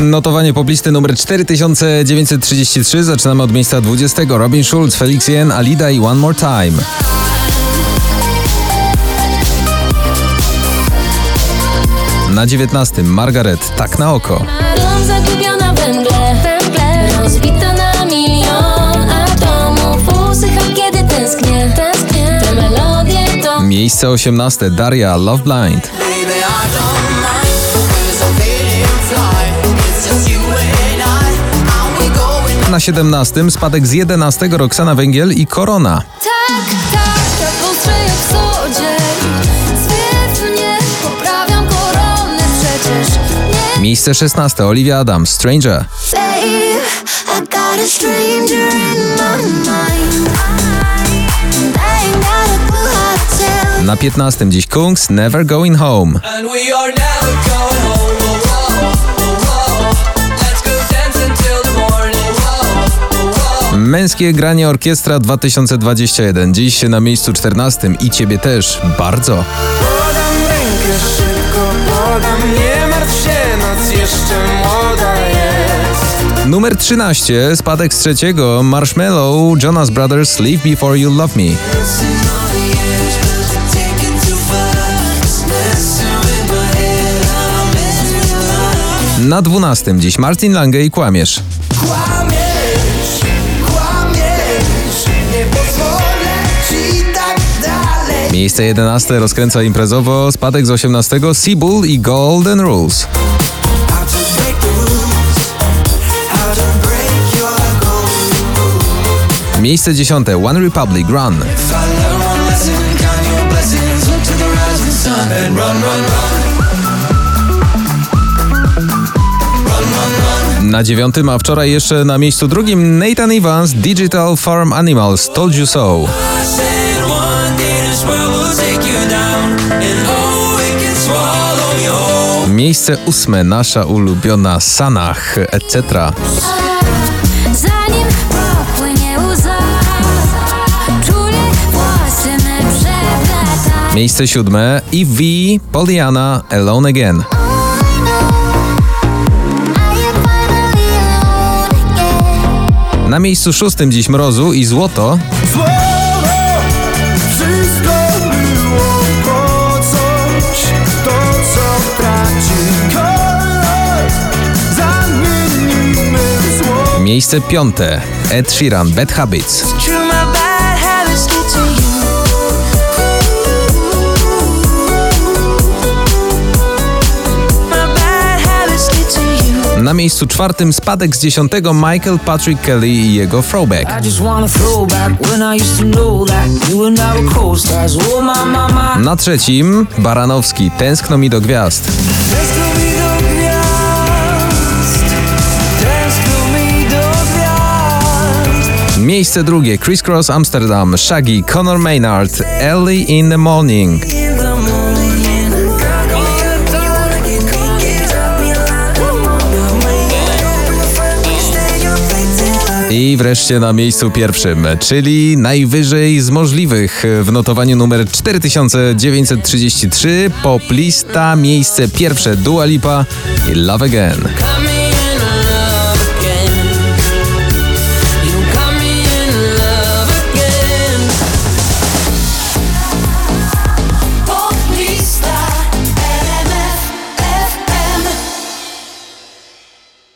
Notowanie poplisty numer 4933. Zaczynamy od miejsca 20. Robin Schulz, Felix Jen, Alida i One More Time. Na 19. Margaret, tak na oko. Zagubiona węgle, węgle na milion atomów Usycham kiedy tęsknię, tęsknię Te melodie to Miejsce 18. Daria, Love Blind. Baby, Na 17. Spadek z 11. Roxana Węgiel i Korona. Tak, tak, poprawiam koronę przecież Nie Miejsce 16. Olivia Adams, Stranger. I Na 15. Dziś Kungs, Never Going Home. Męskie granie orkiestra 2021. Dziś na miejscu 14. I ciebie też. Bardzo. Podam rękę szybko, podam, nie martw się, noc jeszcze młoda jest. Numer 13. Spadek z trzeciego. Marshmallow, Jonas Brothers, Leave Before You Love Me. Na 12. Dziś Martin Lange i. Kłamiesz, Miejsce 11. Rozkręca imprezowo. Spadek z 18. Seabull i Golden Rules. Miejsce 10. One Republic, run. Na dziewiątym, a wczoraj jeszcze na miejscu drugim Nathan Evans, Digital Farm Animals, Told You So. Miejsce ósme, nasza ulubiona Sanach, etc. Zanim popłynie łza Czuję włosy me przeplata Miejsce siódme, Evie, Poliana, Alone Again. Na miejscu szóstym dziś Mrozu i Złoto. Miejsce piąte, Ed Sheeran, Bad Habits. Na miejscu czwartym spadek z dziesiątego Michael Patrick Kelly i jego Throwback. Oh. Na trzecim Baranowski, Tęskno mi do gwiazd. Miejsce drugie Criss Cross Amsterdam, Shaggy, Conor Maynard, Early in the Morning. I wreszcie na miejscu pierwszym, czyli najwyżej z możliwych w notowaniu numer 4933, poplista, miejsce pierwsze Dua Lipa i Love Again.